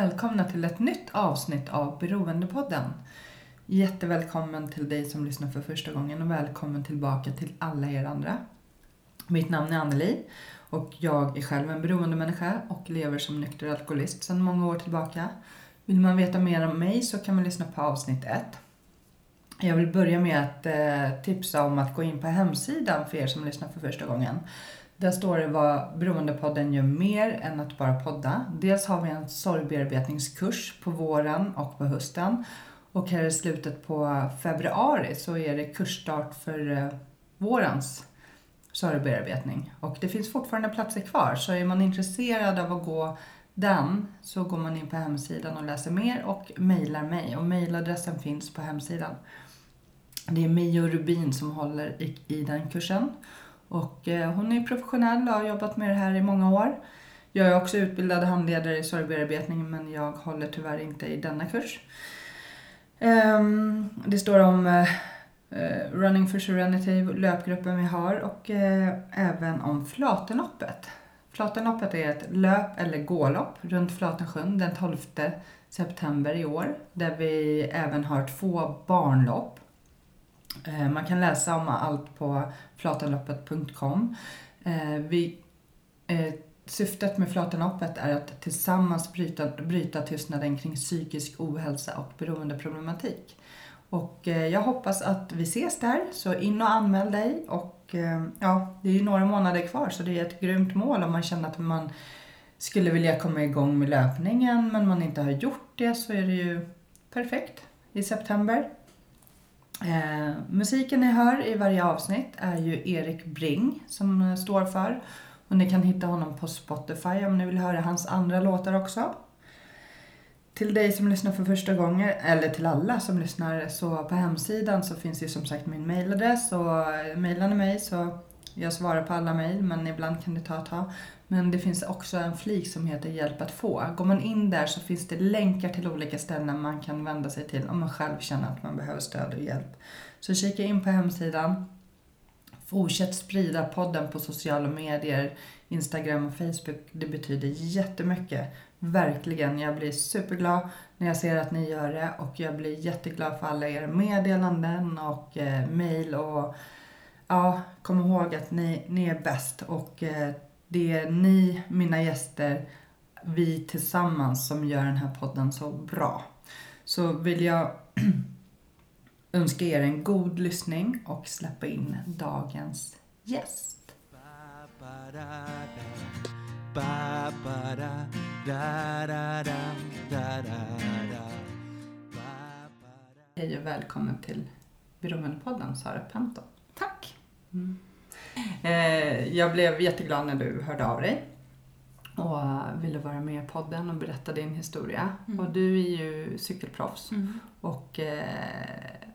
Välkomna till ett nytt avsnitt av Beroendepodden. Jättevälkommen till dig som lyssnar för första gången och välkommen tillbaka till alla er andra. Mitt namn är Anneli och jag är själv en beroendemänniska och lever som nykter alkoholist sedan många år tillbaka. Vill man veta mer om mig så kan man lyssna på avsnitt 1. Jag vill börja med att eh, tipsa om att gå in på hemsidan för er som lyssnar för första gången. Där står det vad Beroendepodden gör mer än att bara podda. Dels har vi en sorgbearbetningskurs på våren och på hösten. Och här i slutet på februari så är det kursstart för eh, vårens sorgbearbetning. Och det finns fortfarande platser kvar så är man intresserad av att gå den så går man in på hemsidan och läser mer och mejlar mig. Och mejladressen finns på hemsidan. Det är Mio Rubin som håller i, i den kursen. Och eh, hon är professionell och har jobbat med det här i många år. Jag är också utbildad handledare i sorgbearbetning men jag håller tyvärr inte i denna kurs. Ehm, det står om eh, eh, Running for Serenity, löpgruppen vi har och även om Flatenloppet. Flatenloppet är ett löp eller gålopp runt Flatensjön den 12 september i år där vi även har två barnlopp. Eh, man kan läsa om allt på flatenloppet.com. Eh, vi, eh, syftet med Flatenloppet är att tillsammans bryta, bryta tystnaden kring psykisk ohälsa och beroendeproblematik. Och jag hoppas att vi ses där, så in och anmäl dig. Och ja, det är ju några månader kvar så det är ett grymt mål om man känner att man skulle vilja komma igång med löpningen men man inte har gjort det så är det ju perfekt i september. Eh, musiken ni hör i varje avsnitt är ju Erik Bring som eh, står för. Och ni kan hitta honom på Spotify om ni vill höra hans andra låtar också. Till dig som lyssnar för första gången, eller till alla som lyssnar, så på hemsidan så finns ju som sagt min mailadress och eh, mejlar ni mig så jag svarar på alla mejl men ibland kan det ta ett tag. Men det finns också en flik som heter Hjälp att få. Går man in där så finns det länkar till olika ställen man kan vända sig till om man själv känner att man behöver stöd och hjälp. Så kika in på hemsidan. Fortsätt sprida podden på sociala medier, Instagram och Facebook. Det betyder jättemycket. Verkligen. Jag blir superglad när jag ser att ni gör det och jag blir jätteglad för alla era meddelanden och eh, mejl och ja, kom ihåg att ni, ni är bäst och eh, det är ni, mina gäster, vi tillsammans som gör den här podden så bra. Så vill jag önska er en god lyssning och släppa in dagens gäst. Hej och välkommen till Beroendepodden, Sara Penton. Tack. Mm jag blev jätteglad när du hörde av dig och ville vara med i podden och berätta din historia. Mm. Och du är ju cykelproffs och eh,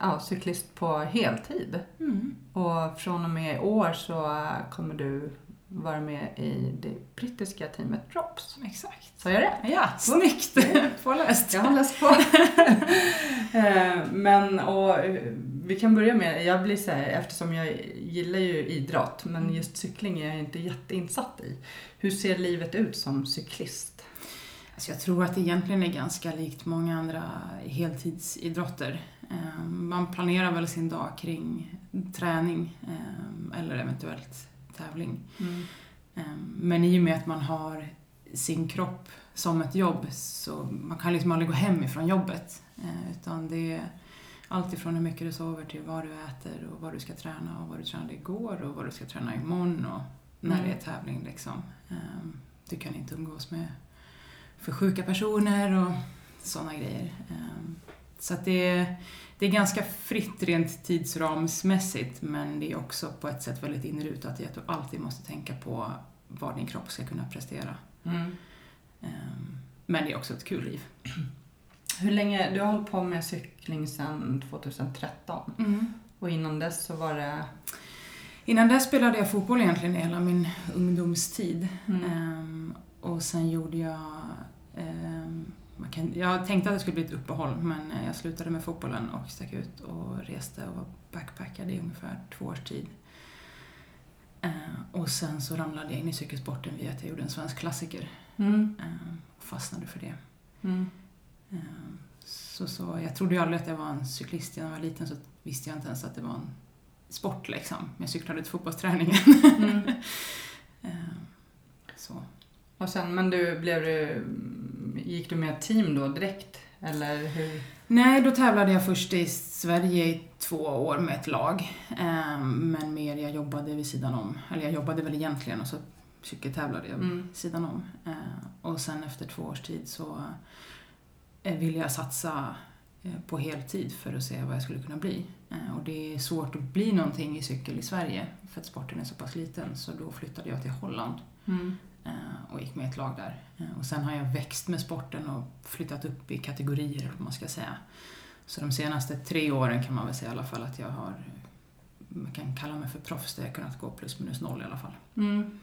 ja, cyklist på heltid. Mm. Och från och med i år så kommer du vara med i det brittiska teamet Drops. Exakt. Sa jag rätt? Ja, snyggt påläst. Jag har läst på. Eh, Men och eh, vi kan börja med, jag blir så här, eftersom jag gillar ju idrott men just cykling är jag inte jätteinsatt i. Hur ser livet ut som cyklist? Alltså jag tror att det egentligen är ganska likt många andra heltidsidrotter. Eh, Man planerar väl sin dag kring träning eh, eller eventuellt tävling. Eh, Men i och med att man har sin kropp som ett jobb så man kan liksom aldrig gå hem ifrån jobbet. Utan det allt ifrån hur mycket du sover till vad du äter och vad du ska träna och vad du tränade igår och vad du ska träna imorgon och när Mm. det är tävling liksom. Eh, Du kan inte umgås med för sjuka personer och sådana grejer. Eh, Så att det, är, det är ganska fritt rent tidsramsmässigt men det är också på ett sätt väldigt inrutat i att du alltid måste tänka på vad din kropp ska kunna prestera. Mm. Ehm, Men det är också ett kul liv. Hur länge, du har hållit på med cykling sedan 2013 och innan dess så var det... Innan dess spelade jag fotboll egentligen hela min ungdomstid. Mm. Ehm, och sen gjorde jag... ehm, kan, jag tänkte att det skulle bli ett uppehåll men eh, jag slutade med fotbollen och stack ut och reste och var backpackad i ungefär två års tid. Ehm, och sen så ramlade jag in i cykelsporten via att jag gjorde en svensk klassiker Mm. ehm, och fastnade för det. Mm. Så, så, jag trodde ju aldrig att jag var en cyklist. När jag var liten så visste jag inte ens att det var en sport liksom. Men jag cyklade till fotbollsträningen. Mm. Ehm, så. Och sen, men du, blev du, gick du med team då direkt? Eller hur? Nej, då tävlade jag först i Sverige i två år med ett lag. Ehm, Men mer jag jobbade vid sidan om. Eller jag jobbade väl egentligen och så cykeltävlade jag Mm. vid sidan om. Ehm, Och sen efter två års tid så eh, ville jag satsa eh, på heltid för att se vad jag skulle kunna bli. Eh, Och det är svårt att bli någonting i cykel i Sverige för att sporten är så pass liten. Så då flyttade jag till Holland Mm. och gick med i ett lag där. Och sen har jag växt med sporten och flyttat upp i kategorier, vad man ska säga. Så de senaste tre åren kan man väl säga i alla fall att jag har, man kan kalla mig för proffs, där jag kunnat gå plus minus noll i alla fall. Mm.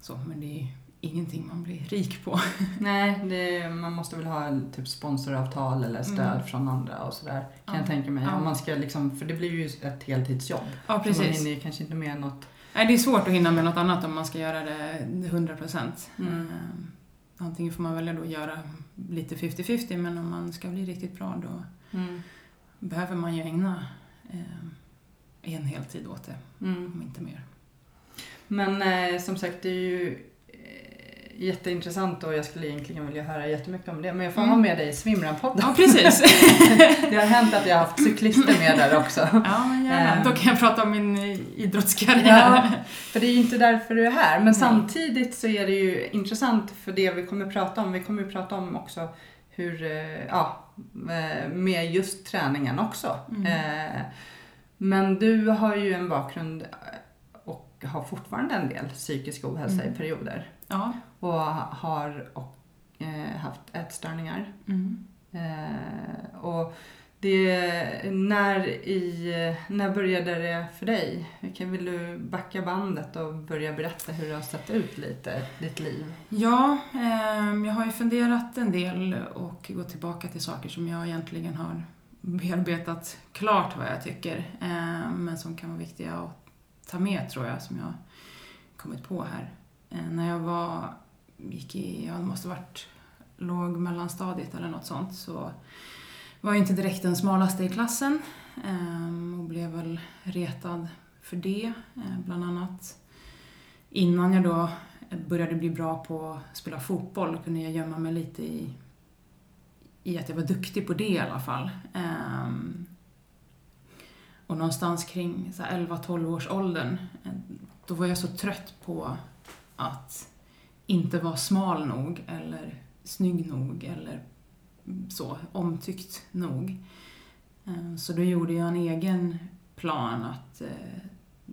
Så, men det är ingenting man blir rik på. Nej, det, man måste väl ha en typ sponsoravtal eller stöd Mm. från andra och sådär. Kan Ja. jag tänka mig. Ja. Om man ska liksom, för det blir ju ett heltidsjobb. Ja, Så man precis. hinner ju kanske inte med något. Nej, det är svårt att hinna med något annat om man ska göra det 100 procent. Mm. Antingen får man välja då göra lite 50-50, men om man ska bli riktigt bra då Mm. behöver man ju ägna eh, en heltid åt det, Mm. om inte mer. Men eh, som sagt, det är ju eh, jätteintressant och jag skulle egentligen vilja höra jättemycket om det. Men jag får Mm. ha med dig i Svimran-podden. Ja, precis. Det har hänt att jag har haft cyklister med där också. ja, men gärna. Ehm. Då kan jag prata om min eh, idrottskarriär. Ja, för det är ju inte därför du är här. Men Nej. samtidigt så är det ju intressant för det vi kommer prata om. Vi kommer ju prata om också hur, eh, ja, eh, med just träningen också. Mm. Men du har ju en bakgrund och har fortfarande en del psykisk ohälsa Mm. i perioder. Ja. Och har och, eh, haft ätstörningar. Mm. Eh, och det, när, i, när började det för dig? Kan, vill du backa bandet och börja berätta hur det har sett ut lite, ditt liv? Ja, ehm, jag har ju funderat en del och gått tillbaka till saker som jag egentligen har bearbetat klart vad jag tycker. ehm, men som kan vara viktiga att ta med tror jag, som jag kommit på här. Eh, när jag var, gick i, ja det måste varit låg mellanstadiet eller något sånt, så var jag inte direkt den smalaste i klassen ehm, och blev väl retad för det, eh, bland annat. Innan jag då började bli bra på att spela fotboll kunde jag gömma mig lite i, i att jag var duktig på det i alla fall. Ehm, och någonstans kring 11-12 års åldern, eh, då var jag så trött på att inte vara smal nog eller snygg nog eller så omtyckt nog. Ehm, Så då gjorde jag en egen plan att eh,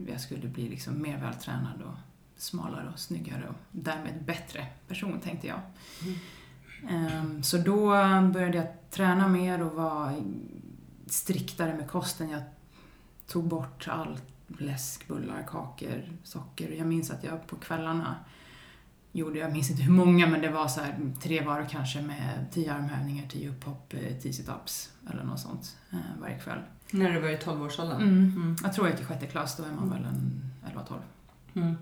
jag skulle bli liksom mer vältränad och smalare och snyggare och därmed bättre person tänkte jag. Ehm, Så då började jag träna mer och vara striktare med kosten. Jag tog bort allt läsk, bullar, kakor, socker. Jag minns att jag på kvällarna gjorde, jag minns inte hur många, men det var så här tre varv kanske med tio armhävningar, tio upphopp, eh, tio sit-ups eller något sånt eh, varje kväll. När du var i 12-årsåldern? Mm. Mm. Jag tror jag gick i sjätte klass, då är man väl en 11-12. Mm.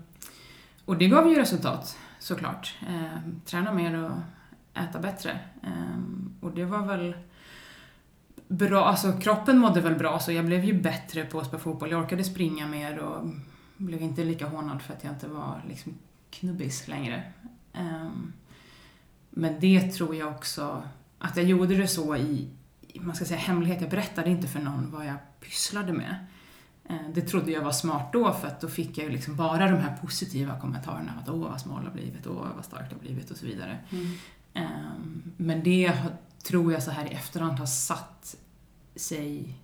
Och det gav ju resultat, såklart. Eh, träna mer och äta bättre. Eh, och det var väl bra, alltså kroppen mådde väl bra så jag blev ju bättre på att spela fotboll. Jag orkade springa mer och blev inte lika hånad för att jag inte var liksom knubbis längre. Eh, men det tror jag också, att jag gjorde det så i, man ska säga hemlighet. Jag berättade inte för någon vad jag pysslade med. Eh, Det trodde jag var smart då för att då fick jag ju liksom bara de här positiva kommentarerna att åh vad smal jag har blivit, åh vad starkt jag har blivit och så vidare. Mm. Ehm, Men det tror jag så här i efterhand har satt sig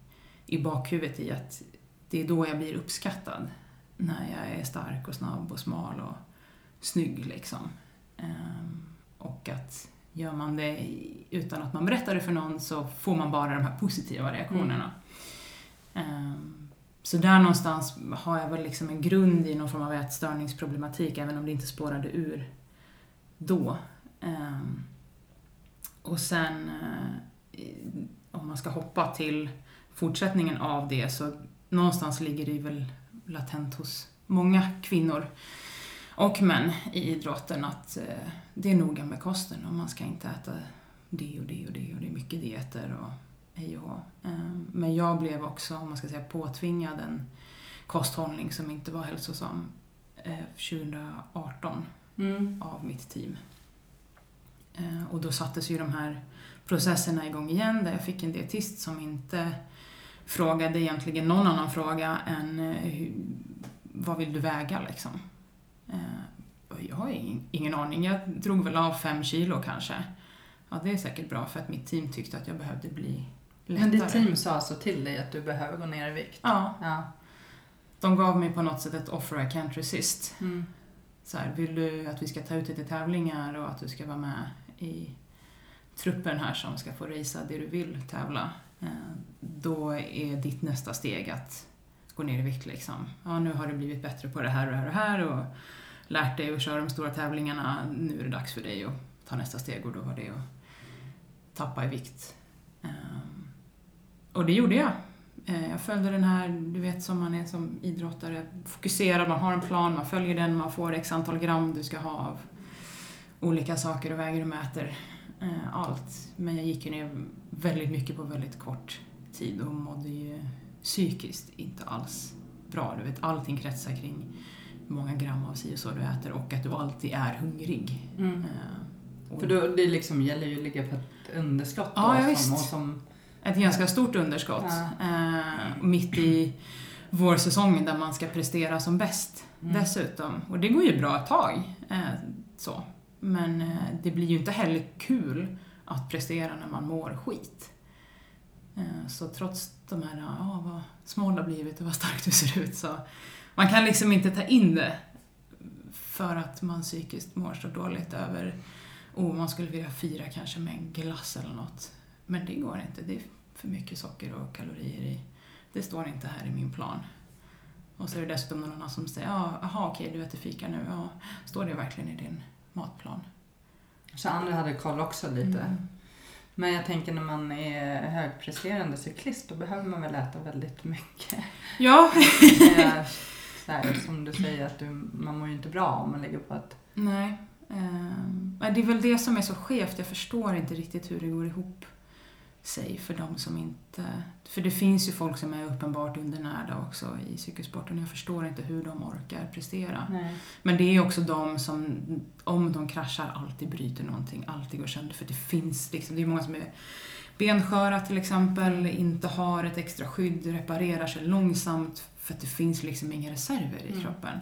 i bakhuvudet i att det är då jag blir uppskattad. När jag är stark och snabb och smal och snygg liksom. Ehm, och att gör man det utan att man berättar det för någon så får man bara de här positiva reaktionerna. Ehm, så där någonstans har jag väl liksom en grund i någon form av ätstörningsproblematik, även om det inte spårade ur då. Ehm, och sen, eh, om man ska hoppa till fortsättningen av det, så någonstans ligger det väl latent hos många kvinnor och män i idrotten att eh, det är noga med kosten och man ska inte äta det och det och det och det är mycket dieter och hej och. Eh, Men jag blev också, om man ska säga, påtvingad en kosthållning som inte var hälsosam eh, 2018 Mm. av mitt team. Eh, Och då sattes ju de här processerna igång igen där jag fick en dietist som inte frågade egentligen någon annan fråga än eh, vad vill du väga liksom? Eh, Jag har ingen, aning, jag drog väl av fem kilo kanske. Ja, det är säkert bra för att mitt team tyckte att jag behövde bli lättare. Men ditt team sa alltså till dig att du behöver gå ner i vikt? Ja, Ja. de gav mig på något sätt ett offer I can't resist. Mm. så här, vill du att vi ska ta ut dig till tävlingar och att du ska vara med i truppen här som ska få racea det du vill tävla, eh, då är ditt nästa steg att gå ner i vikt liksom. Ja, nu har du blivit bättre på det här och det här och det här och lärt dig att köra de stora tävlingarna, nu är det dags för dig att ta nästa steg och då var det att tappa i vikt. Ehm, och det gjorde jag. Eh, jag följde den här, du vet som man är som idrottare, fokuserad, man har en plan, man följer den, man får x antal gram du ska ha av olika saker och väger och mäter eh, allt. Men jag gick ju ner väldigt mycket på väldigt kort tid och mådde ju psykiskt inte alls bra. Du vet, allting kretsar kring många gram av si och så du äter och att du alltid är hungrig. Mm. Eh, För då, det liksom gäller ju att ligga på ett underskott då, Ja, som, som... Ett ganska stort underskott. Ja. Eh, mitt i vårsäsongen där man ska prestera som bäst Mm. dessutom. Och det går ju bra ett tag. Eh, så. Men eh, det blir ju inte heller kul att prestera när man mår skit. Eh, så trots de här, ja vad smal du har blivit och vad stark du ser ut så man kan liksom inte ta in det för att man psykiskt mår så dåligt över, oh man skulle vilja fira kanske med en glass eller något. Men det går inte, det är för mycket socker och kalorier i. Det står inte här i min plan. Och så är det dessutom någon annan som säger, ja, jaha okej du äter fika nu, ja, står det verkligen i din matplan? Så andra hade koll också lite. Mm. Men jag tänker när man är högpresterande cyklist då behöver man väl äta väldigt mycket. Ja, Eh, så här, som du säger att du, man mår ju inte bra om man ligger på ett... nej. Men det är väl det som är så skevt, jag förstår inte riktigt hur det går ihop sig för de som inte... För det finns ju folk som är uppenbart undernärda också i cykelsporten. Jag förstår inte hur de orkar prestera. Nej. Men det är också de som, om de kraschar, alltid bryter någonting, alltid går sönder. För det finns liksom, det är många som är bensköra till exempel, inte har ett extra skydd, reparerar sig långsamt för att det finns liksom inga reserver i Mm. kroppen.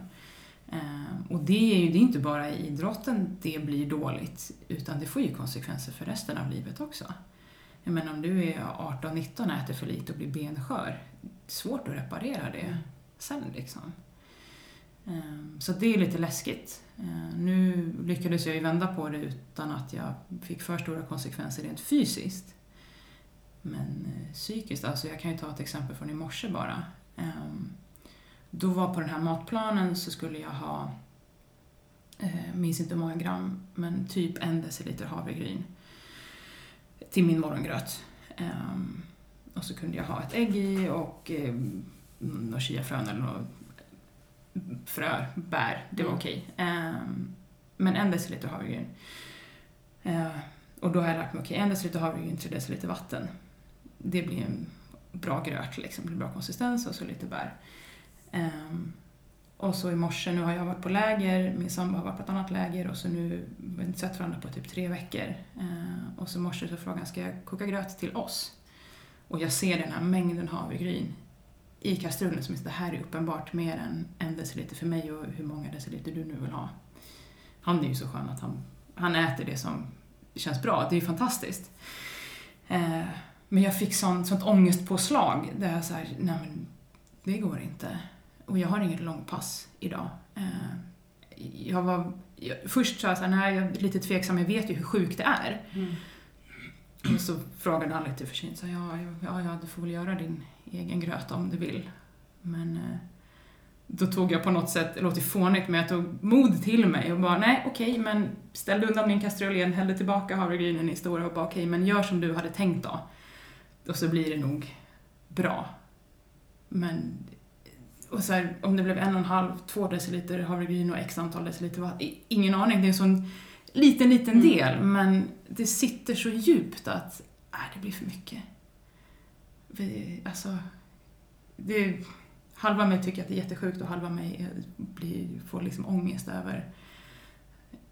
Eh, och det är ju det är inte bara i idrotten det blir dåligt, utan det får ju konsekvenser för resten av livet också. Jag menar om du är 18-19 och äter för lite och blir benskör, det är svårt att reparera det sen liksom. Ehm, Så det är lite läskigt. Ehm, Nu lyckades jag ju vända på det utan att jag fick för stora konsekvenser rent fysiskt. Men eh, psykiskt, alltså jag kan ju ta ett exempel från i morse bara. Ehm, Då var på den här matplanen så skulle jag ha, eh, minns inte hur många gram, men typ en deciliter havregryn till min morgongröt. Ehm, Och så kunde jag ha ett ägg i och eh, några chiafrön eller något frö, bär, det var Mm. okej. Ehm, men en deciliter havregryn. Och då har jag lärt mig, okej, en deciliter havregryn, tre deciliter vatten. Det blir en bra gröt, liksom, bra konsistens och så lite bär. Um, och så i morse, nu har jag varit på läger, min sambo har varit på ett annat läger och så nu vi har inte sett varandra på typ tre veckor. Uh, och så i morse så frågade han, ska jag koka gröt till oss? Och jag ser den här mängden havregryn i kastrullen som är det här är uppenbart mer än en deciliter för mig och hur många deciliter du nu vill ha. Han är ju så skön att han, han äter det som känns bra, det är ju fantastiskt. Eh, men jag fick sånt, sånt ångestpåslag där jag såhär, nej men det går inte. Och jag har inget långpass idag. Eh, jag var, jag, först sa jag såhär, nej jag är lite tveksam, jag vet ju hur sjukt det är. Mm. Och så frågade han lite försynt, så ja, ja, ja, du får väl göra din egen gröt om du vill. Men eh, då tog jag på något sätt, det låter fånigt, men jag tog mod till mig och bara, nej okej, men ställde undan min kastrull igen, hällde tillbaka havregrynen i stora och bara, okej, men gör som du hade tänkt då. Och så blir det nog bra. Men, och så här, om det blev en och en halv, två deciliter havregryn och x antal deciliter vatten, ingen aning, det är en sån liten, liten Mm. del, men det sitter så djupt att, nej, det blir för mycket. Vi, alltså, det, halva mig tycker att det är jättesjukt och halva mig är- blir, får liksom ångest över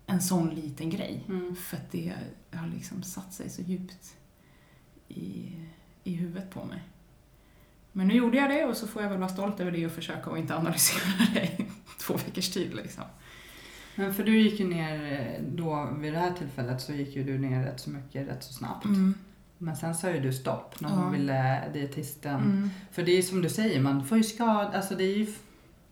en sån liten grej. Mm. För att det har liksom satt sig så djupt i, i huvudet på mig. Men nu gjorde jag det och så får jag väl vara stolt över det och försöka att inte analysera det i två veckors tid liksom. Men för du gick ju ner eh, då, vid det här tillfället så gick ju du ner rätt så mycket, rätt så snabbt. Mm. Men sen sa ju du stopp när Ja. hon ville dietisten. Mm. För det är ju som du säger, man får ju skada, alltså det är ju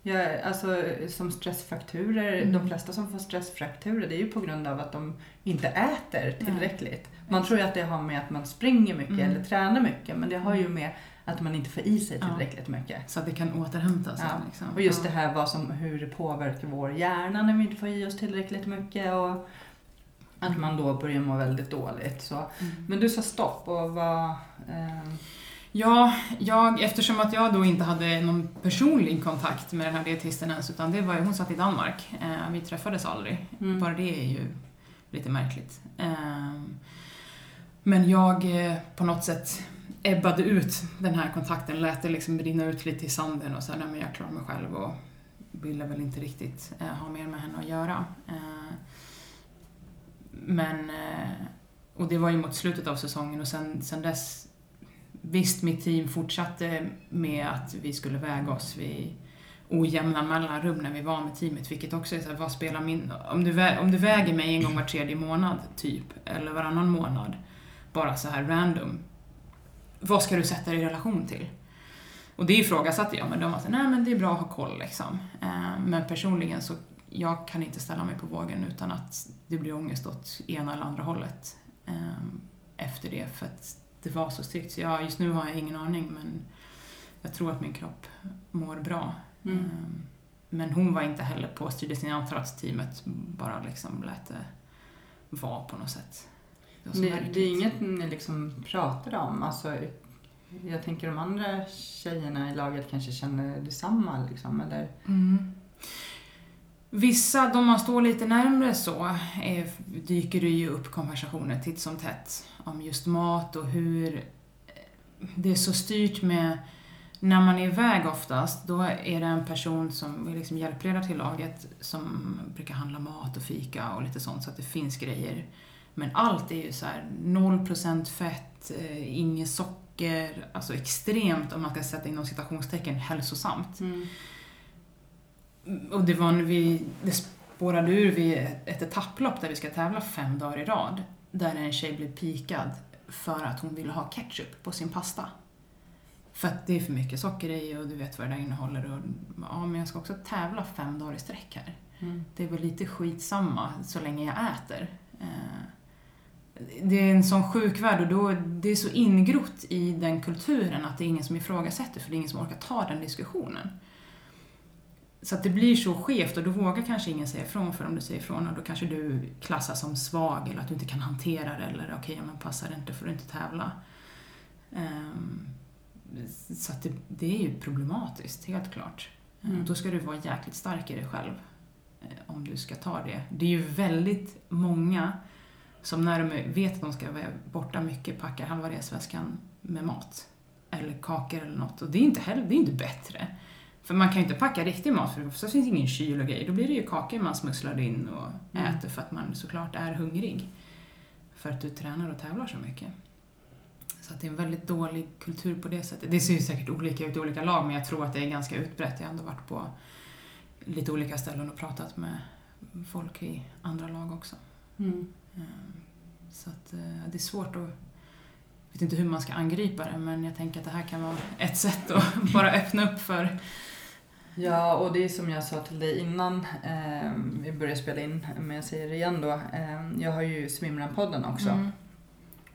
Ja, alltså som stressfrakturer, Mm. de flesta som får stressfrakturer det är ju på grund av att de inte äter tillräckligt. Man Exakt. tror ju att det har med att man springer mycket Mm. eller tränar mycket men det har ju Mm. med att man inte får i sig Ja. tillräckligt mycket. Så att det kan återhämta sig. Ja. Liksom. Och just ja. det här vad som, hur det påverkar vår hjärna när vi inte får i oss tillräckligt mycket och att man då börjar må väldigt dåligt. Så. Mm. Men du sa stopp och vad... ehm, Ja, jag, eftersom att jag då inte hade någon personlig kontakt med den här dietisten ens, utan det var hon satt i Danmark. Eh, vi träffades aldrig. Mm. Bara det är ju lite märkligt. Eh, men jag eh, på något sätt ebbade ut den här kontakten, lät det liksom rinna ut lite i sanden och sa nej men jag klarar mig själv och ville väl inte riktigt eh, ha mer med henne att göra. Eh, men, eh, och det var ju mot slutet av säsongen och sen, sen dess Visst, mitt team fortsatte med att vi skulle väga oss vid ojämna mellanrum när vi var med teamet, vilket också är så här, vad spelar min... Om du, vä- om du väger mig en gång var tredje månad, typ, eller varannan månad, bara så här random, vad ska du sätta det i relation till? Och det ifrågasatte jag, men de var så nej men det är bra att ha koll liksom. Eh, men personligen så, jag kan inte ställa mig på vågen utan att det blir ångest åt ena eller andra hållet eh, efter det, för att det var så strikt. Så ja, just nu har jag ingen aning, men jag tror att min kropp mår bra. Mm. Ehm, Men hon var inte heller påstyrd i sin antar att teamet bara liksom lät det vara på något sätt. Det, Det, det är inget ni liksom pratar om. Alltså, jag tänker de andra tjejerna i laget kanske känner detsamma. Liksom, eller? Mm. Vissa, de man står lite närmre så, är, dyker det ju upp konversationer titt som tätt om just mat och hur eh, det är så styrt med när man är iväg oftast, då är det en person som är liksom hjälpledare till laget som brukar handla mat och fika och lite sånt så att det finns grejer. Men allt är ju så här 0% fett, eh, inget socker, alltså extremt om man ska sätta inom citationstecken hälsosamt. Mm. Och det var när vi, det spårade ur vid ett etapplopp där vi ska tävla fem dagar i rad. Där en tjej blev pikad för att hon ville ha ketchup på sin pasta. För att det är för mycket socker i och du vet vad det där innehåller. Och, ja, men jag ska också tävla fem dagar i sträck här. Mm. Det är väl lite skitsamma så länge jag äter. Eh, Det är en sån sjuk värld och då, det är så ingrott i den kulturen att det är ingen som ifrågasätter för det är ingen som orkar ta den diskussionen. Så att det blir så skevt och då vågar kanske ingen säga ifrån för om du säger ifrån och då kanske du klassas som svag eller att du inte kan hantera det eller okej, okay, men passar det inte får du inte tävla. Ehm, så att det, det är ju problematiskt, helt klart. Mm. Då ska du vara jäkligt stark i dig själv eh, om du ska ta det. Det är ju väldigt många som när de vet att de ska vara borta mycket packar halva resväskan med mat. Eller kakor eller något. Och det är inte heller, det är inte bättre. För man kan ju inte packa riktig mat för så finns det ingen kyl och grejer. Då blir det ju kakor man smusslar in och Mm. äter för att man såklart är hungrig. För att du tränar och tävlar så mycket. Så att det är en väldigt dålig kultur på det sättet. Det ser ju säkert olika ut i olika lag men jag tror att det är ganska utbrett. Jag har ändå varit på lite olika ställen och pratat med folk i andra lag också. Mm. Ehm, Så att eh, det är svårt att vet inte hur man ska angripa det men jag tänker att det här kan vara ett sätt att bara öppna upp för Ja, och det är som jag sa till dig innan eh, vi började spela in, men jag säger det igen då. Eh, jag har ju Svimran-podden också. Mm.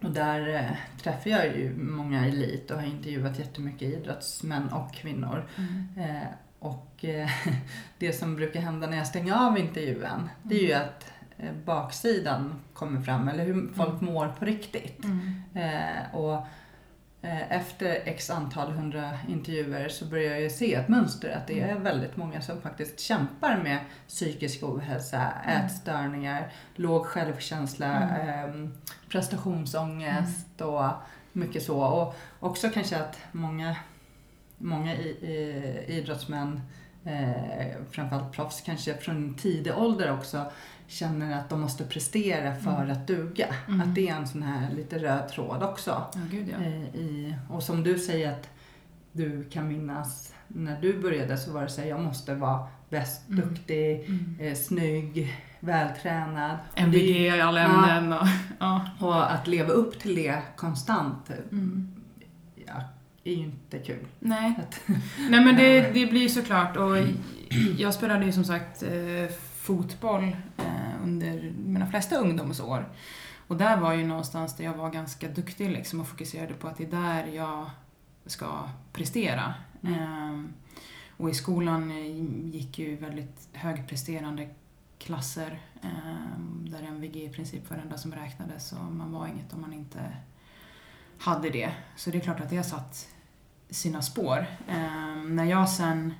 Och där eh, träffar jag ju många elit och har intervjuat jättemycket idrottsmän och kvinnor. Mm. Eh, och eh, det som brukar hända när jag stänger av intervjun, det är ju att eh, baksidan kommer fram, eller hur folk mår på riktigt. Mm. Och efter x antal hundra intervjuer så börjar jag ju se ett mönster att det är väldigt många som faktiskt kämpar med psykisk ohälsa, ätstörningar, låg självkänsla, eh, prestationsångest och mycket så. Och också kanske att många, många i, i, idrottsmän, eh, framförallt proffs, kanske från tidig ålder också känner att de måste prestera för att duga. Mm. Att det är en sån här lite röd tråd också. Ja, gud ja. Eh, I, och som du säger att du kan minnas när du började så var det så här, jag måste vara bäst, Mm. duktig, Mm. eh, snygg, vältränad. MVG i alla Ja. ämnen och... Ja. Och att leva upp till det konstant Mm. ja, är ju inte kul. Nej. Att- Nej men det, det blir såklart och jag spelade ju som sagt eh, fotboll eh, under mina flesta ungdomsår. Och där var ju någonstans där jag var ganska duktig liksom och fokuserade på att det är där jag ska prestera. Mm. Ehm, och i skolan eh, gick ju väldigt högpresterande klasser ehm, där MVG i princip var det enda som räknades och man var inget om man inte hade det. Så det är klart att det har satt sina spår. Ehm, när jag sen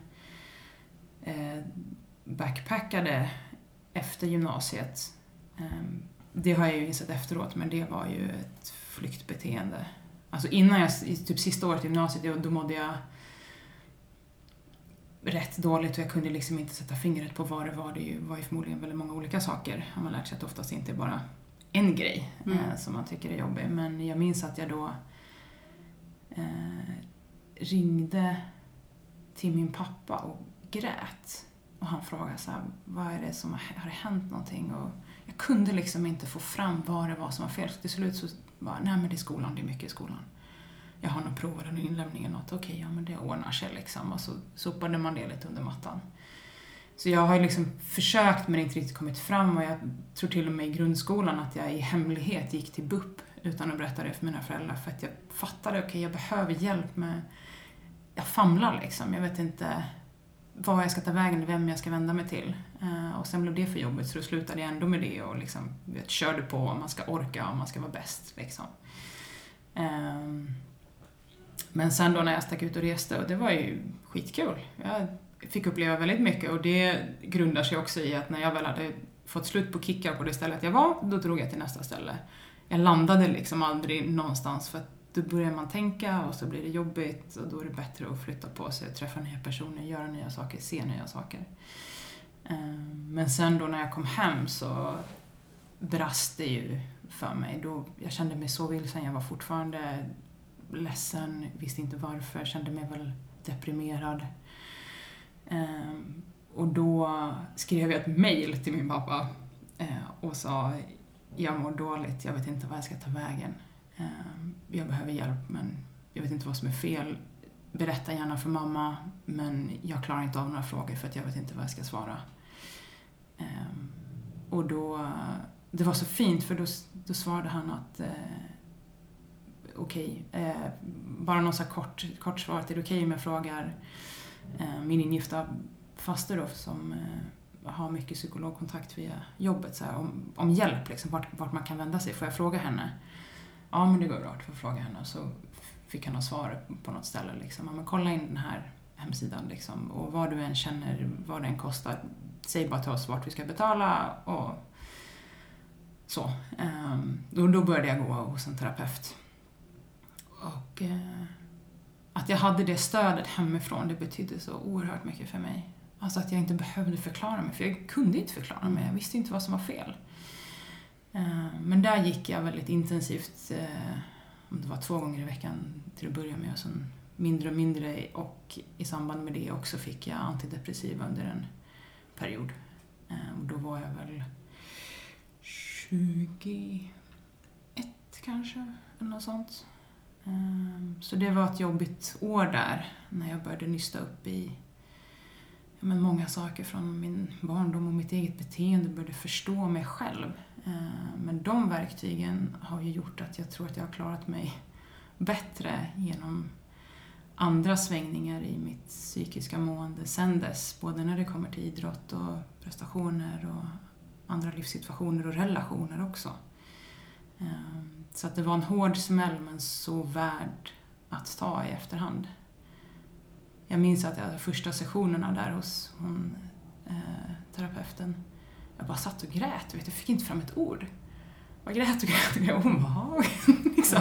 eh, backpackade efter gymnasiet, ehm, det har jag ju insett efteråt, men det var ju ett flyktbeteende. Alltså innan jag, typ sista året i gymnasiet, då, mådde jag rätt dåligt och jag kunde liksom inte sätta fingret på vad det var. Det var ju förmodligen väldigt många olika saker. Har man lärt sig att det oftast inte är bara en grej Mm. eh, som man tycker är jobbig. Men jag minns att jag då eh, ringde till min pappa och grät. Och han frågade så här, vad är det som har, har det hänt någonting? Och jag kunde liksom inte få fram vad det var som var fel. Så till slut så bara, nej men det är skolan, det är mycket i skolan. Jag har nog provat en inlämning eller något, okej, ja men det ordnar sig liksom. Och så sopade man det lite under mattan. Så jag har ju liksom försökt men inte riktigt kommit fram och jag tror till och med i grundskolan att jag i hemlighet gick till BUP utan att berätta det för mina föräldrar för att jag fattade, okej jag behöver hjälp med, jag famlar liksom, jag vet inte var jag ska ta vägen, vem jag ska vända mig till. Eh, och sen blev det för jobbigt så då slutade jag ändå med det och liksom, vet, körde på om man ska orka och man ska vara bäst. Liksom. Ehm, men sen då när jag stack ut och reste, och det var ju skitkul. Jag fick uppleva väldigt mycket och det grundar sig också i att när jag väl hade fått slut på kickar på det stället jag var, då drog jag till nästa ställe. Jag landade liksom aldrig någonstans för att då börjar man tänka och så blir det jobbigt och då är det bättre att flytta på sig, träffa nya personer, göra nya saker, se nya saker. Ehm, men sen då när jag kom hem så brast det ju för mig. Då, jag kände mig så vilsen, jag var fortfarande ledsen, visste inte varför, kände mig väl deprimerad. Ehm, och då skrev jag ett mail till min pappa eh, och sa jag mår dåligt, jag vet inte vad jag ska ta vägen. Ehm, jag behöver hjälp men jag vet inte vad som är fel. Berätta gärna för mamma men jag klarar inte av några frågor för att jag vet inte vad jag ska svara. Ehm, och då, det var så fint för då, då svarade han att eh, okej, eh, bara något så kort, kort svar, är det okej om jag frågar eh, min ingifta faster då som eh, har mycket psykologkontakt via jobbet så här, om, om hjälp, liksom, vart, vart man kan vända sig. Får jag fråga henne? Ja, men det går bra, du får fråga henne. Och så fick han ha svar på något ställe. Liksom. Ja, men kolla in den här hemsidan liksom, och vad du än känner, vad den kostar, säg bara till oss vart vi ska betala och så. Ehm, då, då började jag gå hos en terapeut. Och eh, att jag hade det stödet hemifrån, det betydde så oerhört mycket för mig. Alltså att jag inte behövde förklara mig, för jag kunde inte förklara mig. Jag visste inte vad som var fel. Eh, men där gick jag väldigt intensivt, eh, om det var två gånger i veckan till att börja med och sen mindre och mindre och i samband med det också fick jag antidepressiva under en period. Eh, och då var jag väl 21 kanske, eller något sånt. Så det var ett jobbigt år där när jag började nysta upp i men många saker från min barndom och mitt eget beteende, började förstå mig själv. Eh, men de verktygen har ju gjort att jag tror att jag har klarat mig bättre genom andra svängningar i mitt psykiska mående sen dess. Både när det kommer till idrott och prestationer och andra livssituationer och relationer också. Eh, så att det var en hård smäll men så värd att ta i efterhand. Jag minns att jag första sessionerna där hos hon, eh, terapeuten, jag bara satt och grät, vet, jag fick inte fram ett ord. Jag grät och grät och grät och hon bara, liksom,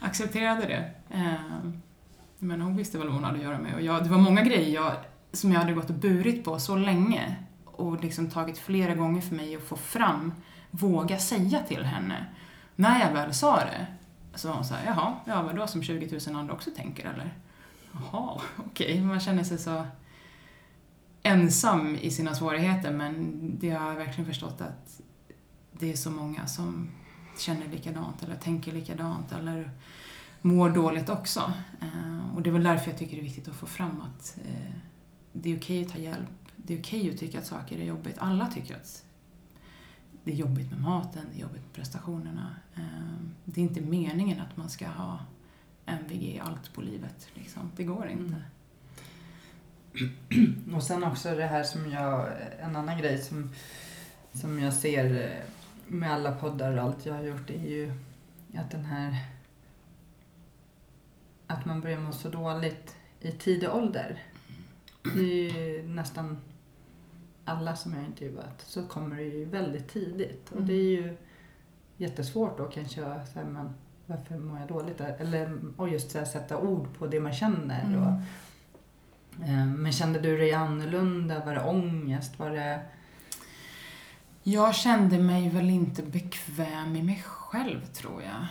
accepterade det. Ehm, men hon visste väl vad hon hade att göra med. Och jag, det var många grejer jag, som jag hade gått och burit på så länge och liksom tagit flera gånger för mig att få fram, våga säga till henne. När jag väl sa det så var hon såhär, jaha, ja vadå som 20 000 andra också tänker eller? Jaha, okej. Man känner sig så ensam i sina svårigheter men det har jag verkligen förstått att det är så många som känner likadant eller tänker likadant eller mår dåligt också. Eh, och det är väl därför jag tycker det är viktigt att få fram att eh, det är okej att ta hjälp. Det är okej att tycka att saker är jobbigt. Alla tycker att det är jobbigt med maten, det är jobbigt med prestationerna. Eh, det är inte meningen att man ska ha MVG i allt på livet. Liksom. Det går inte. Mm. Och sen också det här som jag, en annan grej som, som jag ser eh, med alla poddar och allt jag har gjort är ju att den här att man börjar må så dåligt i tidig ålder. Det är ju nästan alla som jag har intervjuat så kommer det ju väldigt tidigt och det är ju jättesvårt då kanske att säga men varför mår jag dåligt? Eller och just så här, sätta ord på det man känner. Mm. Och, men kände du dig annorlunda? Var det ångest? Var det... Jag kände mig väl inte bekväm i mig själv, tror jag.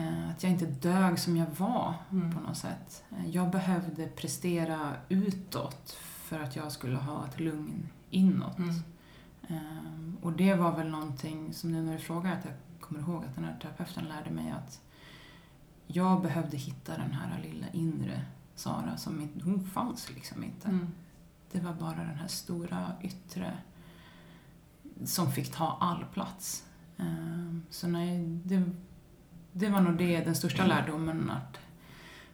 Eh, Att jag inte dög som jag var Mm. på något sätt. Eh, Jag behövde prestera utåt för att jag skulle ha ett lugn inåt. Mm. Ehm, Och det var väl någonting som nu när du frågar att jag kommer ihåg att den här terapeuten lärde mig att jag behövde hitta den här lilla inre Sara som inte, hon fanns liksom inte. Mm. Det var bara den här stora yttre som fick ta all plats. Ehm, Så nej, det, det var nog det, den största lärdomen att